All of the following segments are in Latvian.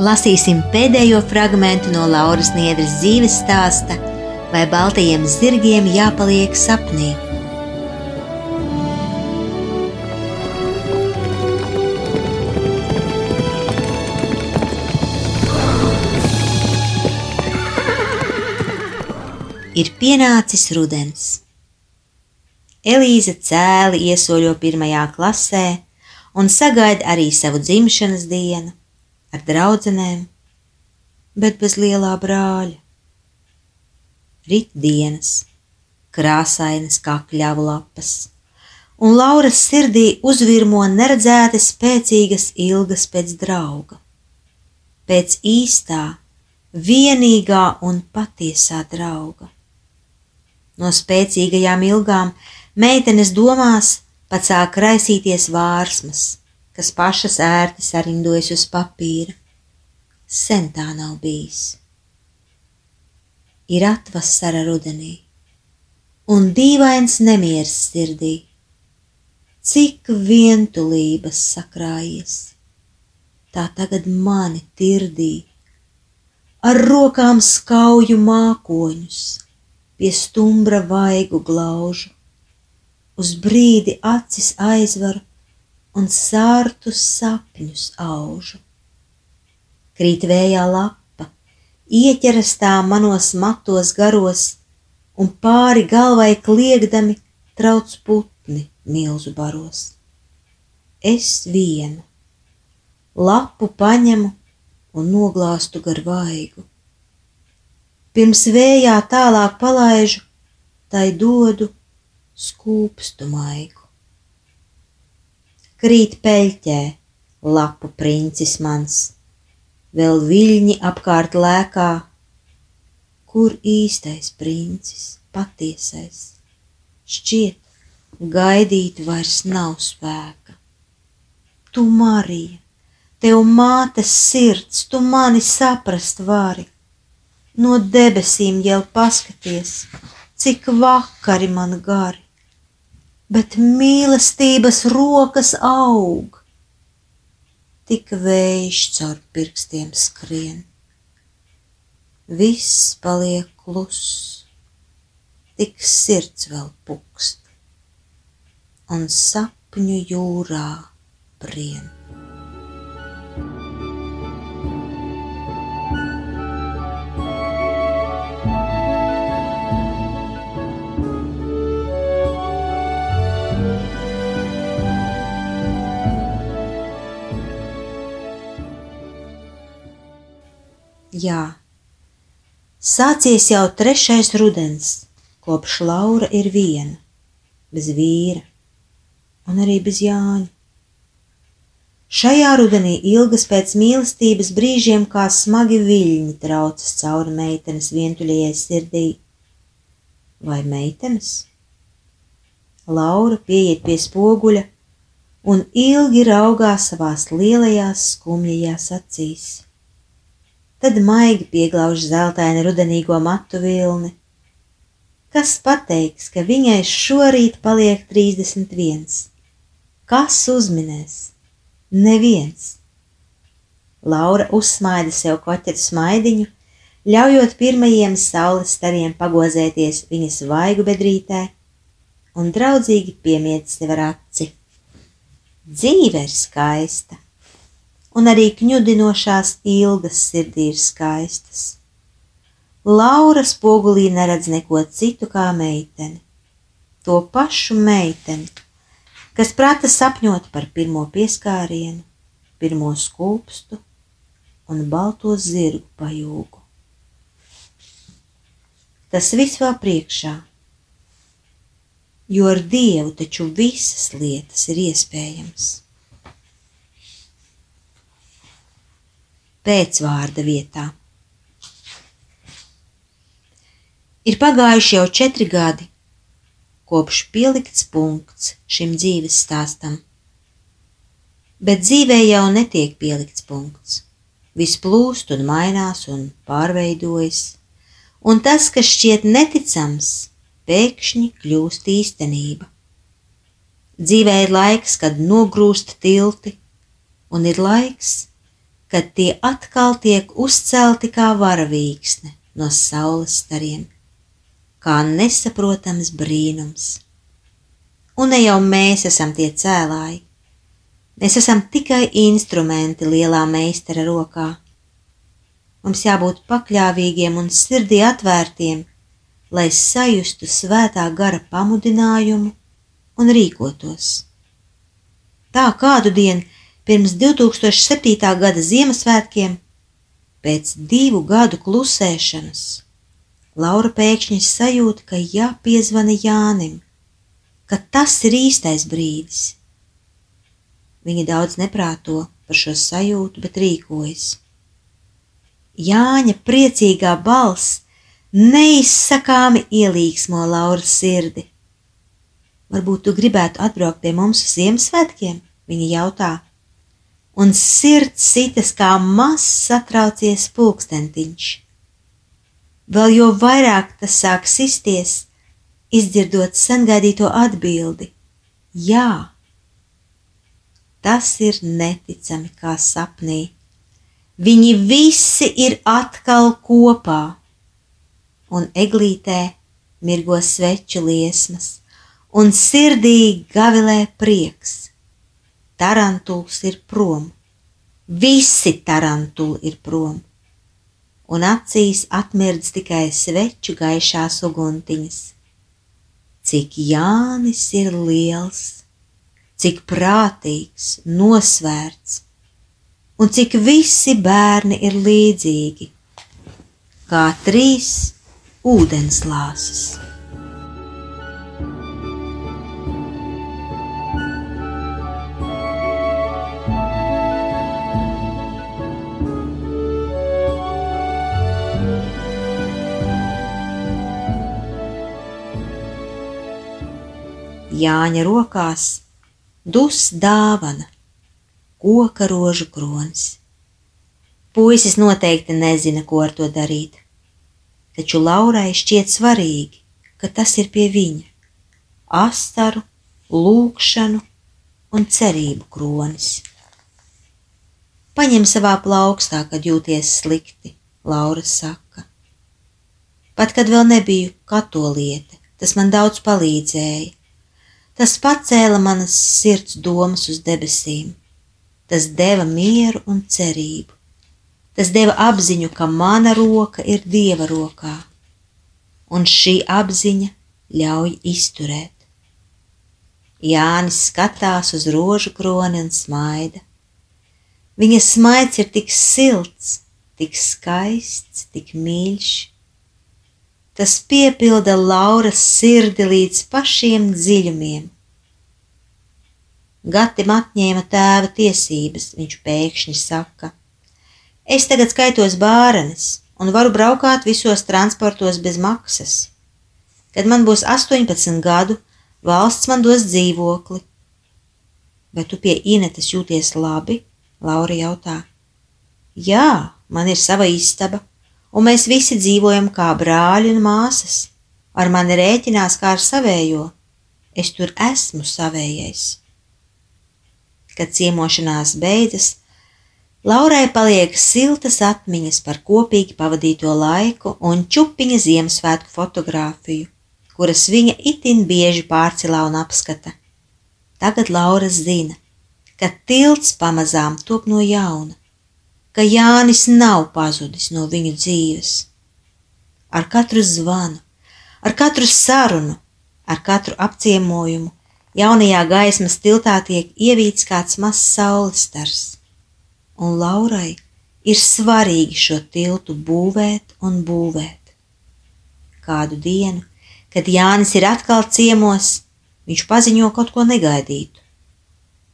Lasīsim pēdējo fragment no Lauras Niedras dzīves stāsta, vai baltajiem zirgiem jāpaliek sapnī. Ir pienācis rudens. Elīze cēli iesoļo pirmajā klasē un sagaida arī savu dzimšanas dienu ar draudzenēm, bet bez lielā brāļa. Rītdienas, krāsainas kā kļavu lapas, un Lauras sirdī uzvirmo neredzēti spēcīgas ilgas pēc drauga, pēc īstā, vienīgā un patiesā drauga. No spēcīgajām ilgām meitenes domās pat sāk raisīties vārsmas kas pašas ērti sarindojas uz papīra. Sen tā nav bijis. Ir atvasara rudenī, un dīvains nemieris sirdī, cik vientulības sakrājies, tā tagad mani tirdī, ar rokām skauju mākoņus, pie stumbra vaigu glaužu, uz brīdi acis aizvaru un sārtus sapņus aužu. Krīt vējā lapa, ieķeras tā manos matos garos, un pāri galvai kliegdami trauc putni milzu baros. Es vienu lapu paņemu un noglāstu gar vaigu. Pirms vējā tālāk palaižu, tai dodu skūpstu maigu krīt peļķē, lapu princis mans, vēl viļņi apkārt lēkā. Kur īstais princis, patiesais? Šķiet, gaidīt vairs nav spēka. Tu, Marija, tev mātes sirds, tu mani saprast vari. No debesīm jau paskaties, cik vakari man gari bet mīlestības rokas aug. Tik vējš caur pirkstiem skrien, viss paliek kluss, tik sirds vēl pukst, un sapņu jūrā brien. Jā, sācies jau trešais rudens, kopš Laura ir viena, bez vīra un arī bez Jāņa. Šajā rudenī ilgas pēc mīlestības brīžiem kā smagi viļņi traucas cauri meitenes vientuļajai sirdī. Vai meitenes? Laura pieiet pie spoguļa un ilgi raugās savās lielajās skumjajās acīs tad maigi pieglauž zeltaini rudenīgo matu vilni. Kas pateiks, ka viņai šorīt paliek 31? Kas uzminēs? Neviens. Laura uzsmaida sev koķetu smaidiņu, ļaujot pirmajiem saules stariem pagozēties viņas vaigu bedrītē, un draudzīgi piemiet sev ar aci. Dzīve ir skaista! Un arī kņudinošās ilgas sirdī ir skaistas. Laura spogulī neredz neko citu kā meiteni. To pašu meiteni, kas prata sapņot par pirmo pieskārienu, pirmo skūpstu un balto zirgu pajūgu. Tas viss vēl priekšā, jo ar Dievu taču visas lietas ir iespējams. Pēcvārda vietā. Ir pagājuši jau četri gadi, kopš pielikts punkts šim dzīves stāstam. Bet dzīvē jau netiek pielikts punkts. Viss plūst un mainās un pārveidojas, un tas, kas šķiet neticams, pēkšņi kļūst īstenība. Dzīvē ir laiks, kad nogrūst tilti, un ir laiks, kad tie atkal tiek uzcelti kā varavīksne no saules stariem, kā nesaprotams brīnums. Un ne jau mēs esam tie cēlāji, mēs esam tikai instrumenti lielā meistara rokā. Mums jābūt pakļāvīgiem un sirdī atvērtiem, lai sajustu svētā gara pamudinājumu un rīkotos. Tā kādu dienu pirms 2007. gada Ziemassvētkiem, pēc divu gadu klusēšanas, Laura pēkšņi sajūta, ka jāpiezvana Jānim, ka tas ir īstais brīdis. Viņa daudz neprāto par šo sajūtu, bet rīkojas. Jāņa priecīgā balss neizsakāmi ielīgsmo Lauras sirdi. Varbūt tu gribētu atbraukt pie mums uz Ziemassvētkiem? Viņa jautā, un sirds sitas kā mazs satraucies pulkstentiņš. Vēl jo vairāk tas sāk sisties, izdzirdot sengaidīto atbildi - jā. Tas ir neticami kā sapnī. Viņi visi ir atkal kopā, un eglītē mirgo sveču liesmas, un sirdī gavilē prieks tarantuls ir prom, visi tarantuli ir prom, un acīs atmirdz tikai sveču gaišās uguntiņas. Cik Jānis ir liels, cik prātīgs, nosvērts, un cik visi bērni ir līdzīgi, kā trīs ūdenslāses. Jāņa rokās dus dāvana, koka rožu kronis. Puisis noteikti nezina, ko ar to darīt, taču Laurai šķiet svarīgi, ka tas ir pie viņa - astaru, lūkšanu un cerību kronis. Paņem savā plaukstā, kad jūties slikti, Laura saka. Pat kad vēl nebiju katoliete, tas man daudz palīdzēja Tas pacēla manas sirds domas uz debesīm. Tas deva mieru un cerību. Tas deva apziņu, ka mana roka ir dieva rokā, un šī apziņa ļauj izturēt. Jānis skatās uz rožu kroni un smaida. Viņa smaids ir tik silts, tik skaists, tik mīļš, Tas piepilda Lauras sirdi līdz pašiem dziļumiem. Gatim atņēma tēva tiesības, viņš pēkšņi saka. Es tagad skaitos bārenis un varu braukāt visos transportos bez maksas. Kad man būs 18 gadu, valsts man dos dzīvokli. Vai tu pie Inetes jūties labi? Laura jautā. Jā, man ir sava istaba un mēs visi dzīvojam kā brāļi un māsas. Ar mani rēķinās kā ar savējo, es tur esmu savējais. Kad ciemošanās beidzas, Laurai paliek siltas atmiņas par kopīgi pavadīto laiku un čupiņa Ziemassvētku fotografiju, kuras viņa itin bieži pārcilā un apskata. Tagad Laura zina, ka tilts pamazām top no jauna ka Jānis nav pazudis no viņu dzīves. ar katru zvanu, ar katru sarunu, ar katru apciemojumu, jaunajā gaismas tiltā tiek ievīts kāds mazs saules stars, un Laurai ir svarīgi šo tiltu būvēt un būvēt. Kādu dienu, kad Jānis ir atkal ciemos, viņš paziņo kaut ko negaidītu.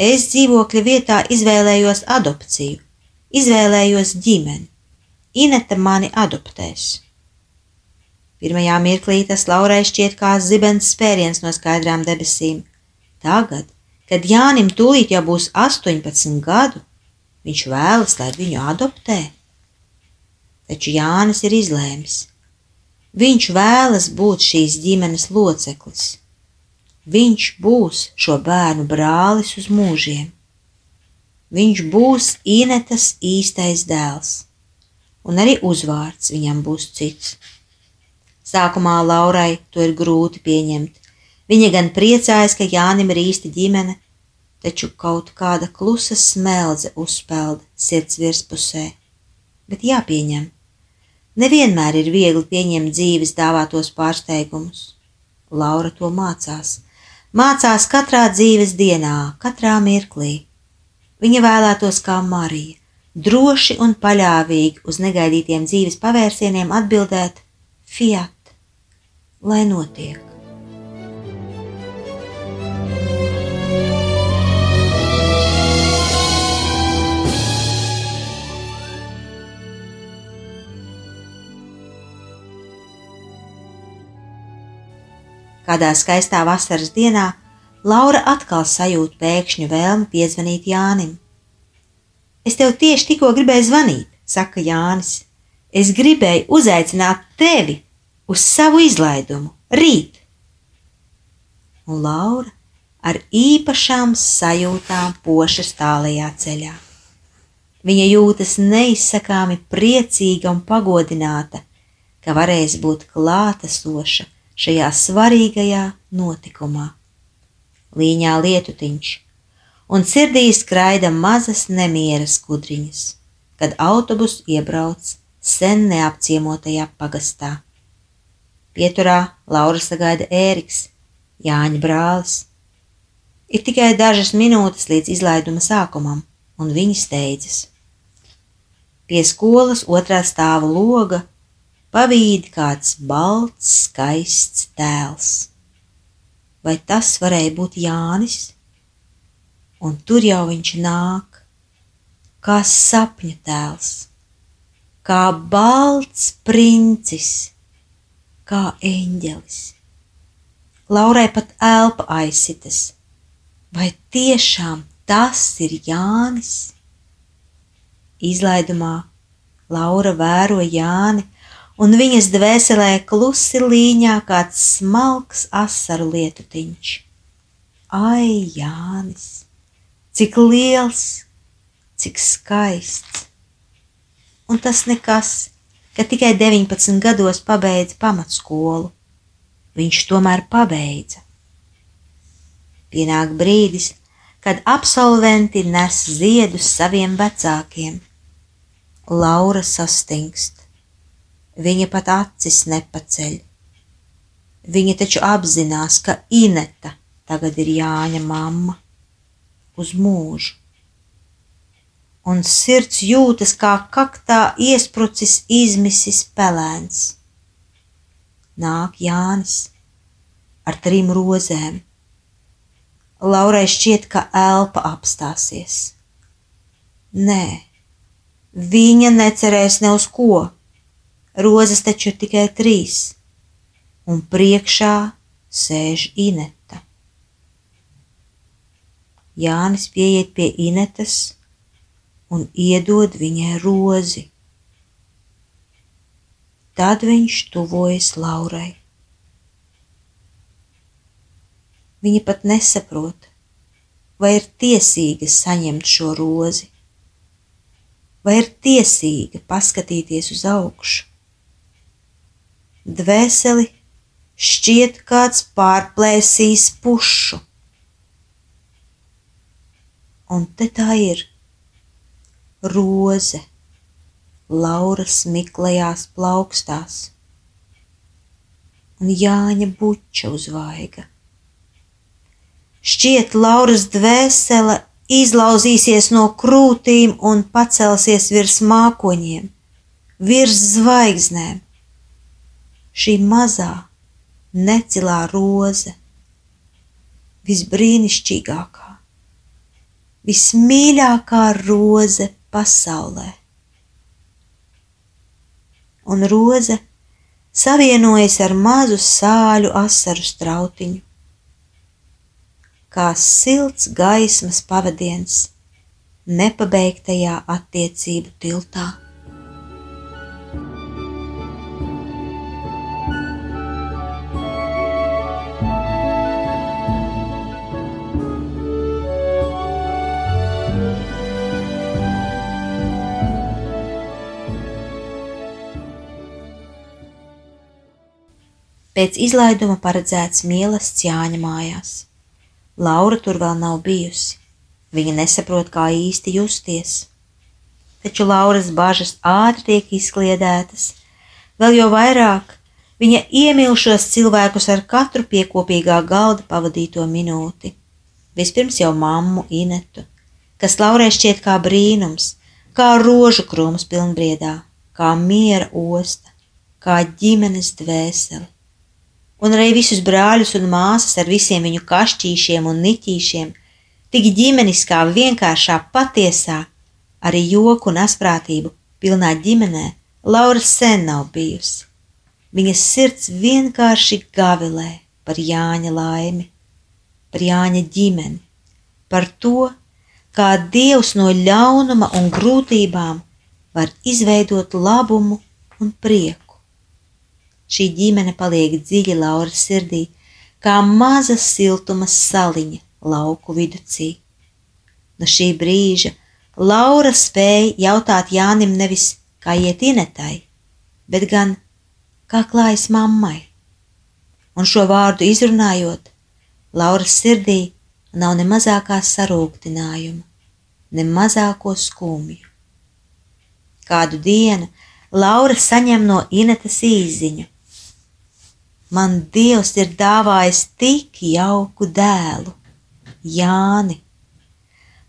Es dzīvokļa vietā izvēlējos adopciju, izvēlējos ģimeni. Ineta mani adoptēs. Pirmajā mirklī tas Laurai šķiet kā zibens spēriens no skaidrām debesīm. Tagad, kad Jānim tūlīt jau būs 18 gadu, viņš vēlas, lai viņu adoptē. Taču Jānis ir izlēmis. Viņš vēlas būt šīs ģimenes loceklis. Viņš būs šo bērnu brālis uz mūžiem. Viņš būs Inetas īstais dēls, un arī uzvārds viņam būs cits. Sākumā Laurai to ir grūti pieņemt. Viņa gan priecājas, ka Jānim ir īsta ģimene, taču kaut kāda klusa smeldze uzspēlda sirds virspusē. Bet jāpieņem. Nevienmēr ir viegli pieņemt dzīves dāvātos pārsteigumus. Laura to mācās, mācās katrā dzīves dienā, katrā mirklī. Viņa vēlētos kā Marija, droši un paļāvīgi uz negaidītiem dzīves pavērsieniem atbildēt: Fiat, lai notiek! Kādā skaistā vasaras dienā Laura atkal sajūt pēkšņu vēlmi piezvanīt Jānim. Es tev tieši tikko gribēju zvanīt, saka Jānis. Es gribēju uzaicināt tevi uz savu izlaidumu rīt. Un Laura ar īpašām sajūtām pošas tālajā ceļā. Viņa jūtas neizsakāmi priecīga un pagodināta, ka varēs būt klātesoša šajā svarīgajā notikumā. Līņā lietutiņš, un sirdī skraida mazas nemieras kudriņas, kad autobus iebrauc sen neapciemotajā pagastā. Pieturā Laura sagaida Ēriks, Jāņa brālis. Ir tikai dažas minūtes līdz izlaiduma sākumam, un viņi steidzas. Pie skolas otrā stāva loga pavīd kāds balts, skaists tēls. Vai tas varēja būt Jānis? Un tur jau viņš nāk, kā sapņu tēls, kā balts princis, kā eņģelis. Laurai pat elpa aizsitas. Vai tiešām tas ir Jānis? Izlaidumā Laura vēro Jāni un viņas dvēselē klusi līņā kāds smalks asaru lietutiņš. Ai, Jānis, cik liels, cik skaists! Un tas nekas, ka tikai 19 gados pabeidza pamatskolu. Viņš tomēr pabeidza. Pienāk brīdis, kad absolventi nes ziedus saviem vecākiem. Laura sastingst viņa pat acis nepaceļ. Viņa taču apzinās, ka Ineta tagad ir Jāņa mamma uz mūžu. Un sirds jūtas kā kaktā iesprucis izmisis pelēns. Nāk Jānis ar trim rozēm. Laurai šķiet, ka elpa apstāsies. Nē, viņa necerēs ne uz ko rozes taču ir tikai trīs, un priekšā sēž Ineta. Jānis pieiet pie Inetas un iedod viņai rozi. Tad viņš tuvojas Laurai. Viņa pat nesaprot, vai ir tiesīga saņemt šo rozi, vai ir tiesīga paskatīties uz augšu dvēseli šķiet kāds pārplēsīs pušu. Un te tā ir roze, Lauras miklajās plaukstās, un Jāņa buča uz vaiga. Šķiet, Lauras dvēsele izlauzīsies no krūtīm un pacelsies virs mākoņiem, virs zvaigznēm. Šī mazā, necilā roze, visbrīnišķīgākā, vismīļākā roze pasaulē. Un roze savienojas ar mazu sāļu asaru strautiņu kā silts gaismas pavadiens nepabeigtajā attiecību tiltā. Pēc izlaiduma paredzēts mīlestības Jāņa mājās. Laura tur vēl nav bijusi. Viņa nesaprot, kā īsti justies. Taču Lauras bažas ātri tiek izkliedētas. Vēl jau vairāk viņa iemīl šos cilvēkus ar katru piekopīgā galda pavadīto minūti. Vispirms jau mammu Inetu, kas Laurai šķiet kā brīnums, kā rožu krūms pilnbriedā, kā miera osta, kā ģimenes dvēseli un arī visus brāļus un māsas ar visiem viņu kašķīšiem un niķīšiem, tik ģimeniskā, vienkāršā, patiesā, arī joku un asprātību pilnā ģimenē Laura sen nav bijusi. Viņas sirds vienkārši gavilē par Jāņa laimi, par Jāņa ģimeni, par to, kā Dievs no ļaunuma un grūtībām var izveidot labumu un prieku. Šī ģimene paliek dziļi Lauras sirdī, kā maza siltuma saliņa lauku viducī. No šī brīža Laura spēja jautāt Jānim nevis kā iet inetai, bet gan kā klājas mammai. Un šo vārdu izrunājot, Lauras sirdī nav ne mazākā sarūktinājuma, ne mazāko skumju. Kādu dienu Laura saņem no Inetas īziņu, man Dievs ir dāvājis tik jauku dēlu, Jāni.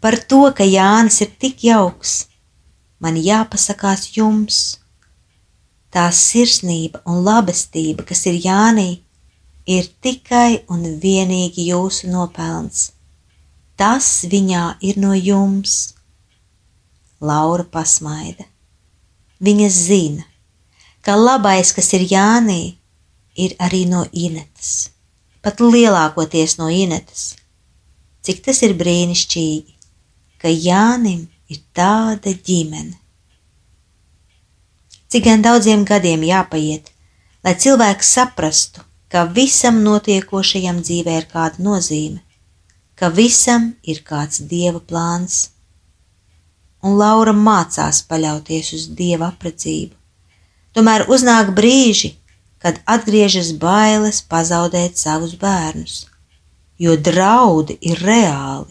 Par to, ka Jānis ir tik jauks, man jāpasakās jums. Tā sirsnība un labestība, kas ir Jānī, ir tikai un vienīgi jūsu nopelns. Tas viņā ir no jums. Laura pasmaida. Viņa zina, ka labais, kas ir Jānī, ir arī no Inetes, pat lielākoties no Inetes. Cik tas ir brīnišķīgi, ka Jānim ir tāda ģimene. Cik gan daudziem gadiem jāpaiet, lai cilvēks saprastu, ka visam notiekošajam dzīvē ir kāda nozīme, ka visam ir kāds dieva plāns. Un Laura mācās paļauties uz dieva apredzību. Tomēr uznāk brīži, kad atgriežas bailes pazaudēt savus bērnus, jo draudi ir reāli.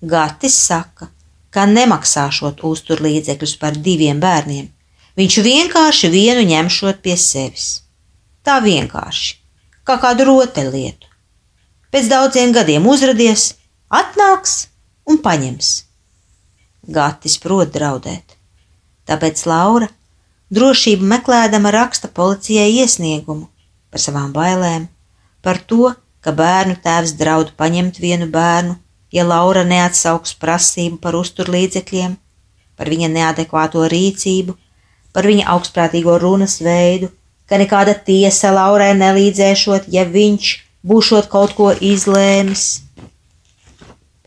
Gatis saka, ka nemaksāšot uzturlīdzekļus par diviem bērniem, viņš vienkārši vienu ņemšot pie sevis. Tā vienkārši, kā kādu rotaļlietu. Pēc daudziem gadiem uzradies, atnāks un paņems. Gatis prot draudēt, tāpēc Laura drošību meklēdama raksta policijai iesniegumu par savām bailēm, par to, ka bērnu tēvs draud paņemt vienu bērnu, ja Laura neatsauks prasību par uzturlīdzekļiem, par viņa neadekvāto rīcību, par viņa augstprātīgo runas veidu, ka nekāda tiesa Laurai nelīdzēšot, ja viņš būšot kaut ko izlēmis.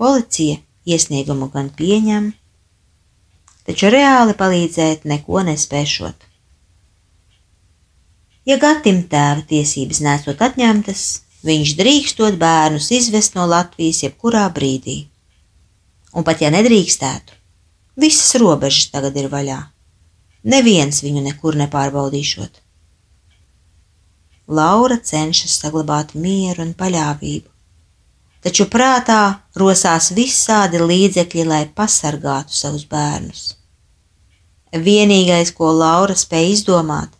Policija iesniegumu gan pieņem, taču reāli palīdzēt neko nespēšot. Ja gatim tēva tiesības nesot atņemtas, viņš drīkstot bērnus izvest no Latvijas jebkurā brīdī. Un pat ja nedrīkstētu, visas robežas tagad ir vaļā. Neviens viņu nekur nepārbaudīšot. Laura cenšas saglabāt mieru un paļāvību, taču prātā rosās visādi līdzekļi, lai pasargātu savus bērnus. Vienīgais, ko Laura spēja izdomāt,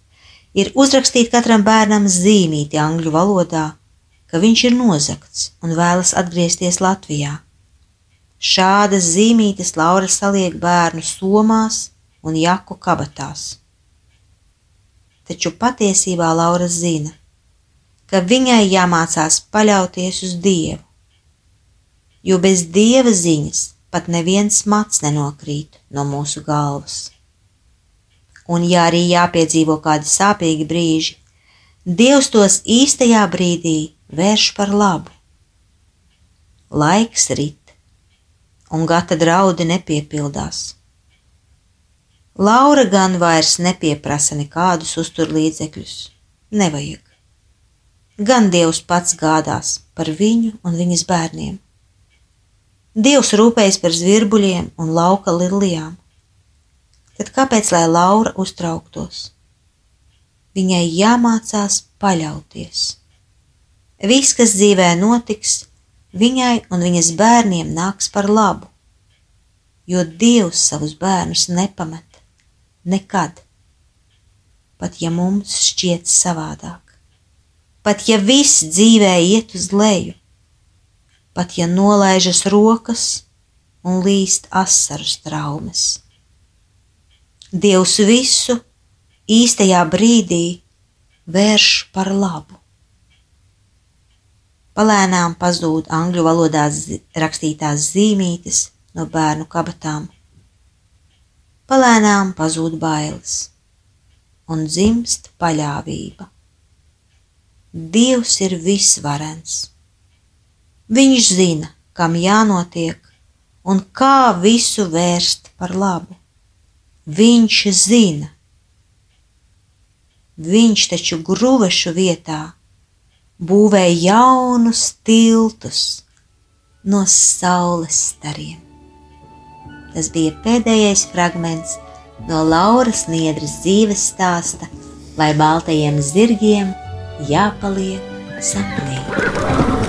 ir uzrakstīt katram bērnam zīmīti angļu valodā, ka viņš ir nozagts un vēlas atgriezties Latvijā. Šādas zīmītes Laura saliek bērnu somās un jaku kabatās. Taču patiesībā Laura zina, ka viņai jāmācās paļauties uz Dievu, jo bez Dieva ziņas pat neviens mats nenokrīt no mūsu galvas. Un, ja arī jāpiedzīvo kādi sāpīgi brīži, Dievs tos īstajā brīdī vērš par labu. Laiks rit, un gata draudi nepiepildās. Laura gan vairs nepieprasa nekādus uzturlīdzekļus. Nevajag. Gan Dievs pats gādās par viņu un viņas bērniem. Dievs rūpējas par zvirbuļiem un lauka lilijām tad kāpēc lai Laura uztrauktos? Viņai jāmācās paļauties. Viss, kas dzīvē notiks, viņai un viņas bērniem nāks par labu, jo Dievs savus bērnus nepamet nekad, pat ja mums šķiet savādāk, pat ja viss dzīvē iet uz leju, pat ja nolaižas rokas un līst asaru traumas. Dievs visu īstajā brīdī vērš par labu. Palēnām pazūd angļu valodā rakstītās zīmītes no bērnu kabatām. Palēnām pazūd bailes un dzimst paļāvība. Dievs ir visvarens. Viņš zina, kam jānotiek un kā visu vērst par labu. Viņš zina. Viņš taču gruvešu vietā būvēja jaunus tiltus no saules stariem. Tas bija pēdējais fragments no Lauras Niedras dzīves stāsta, lai baltajiem zirgiem jāpaliek sapnī.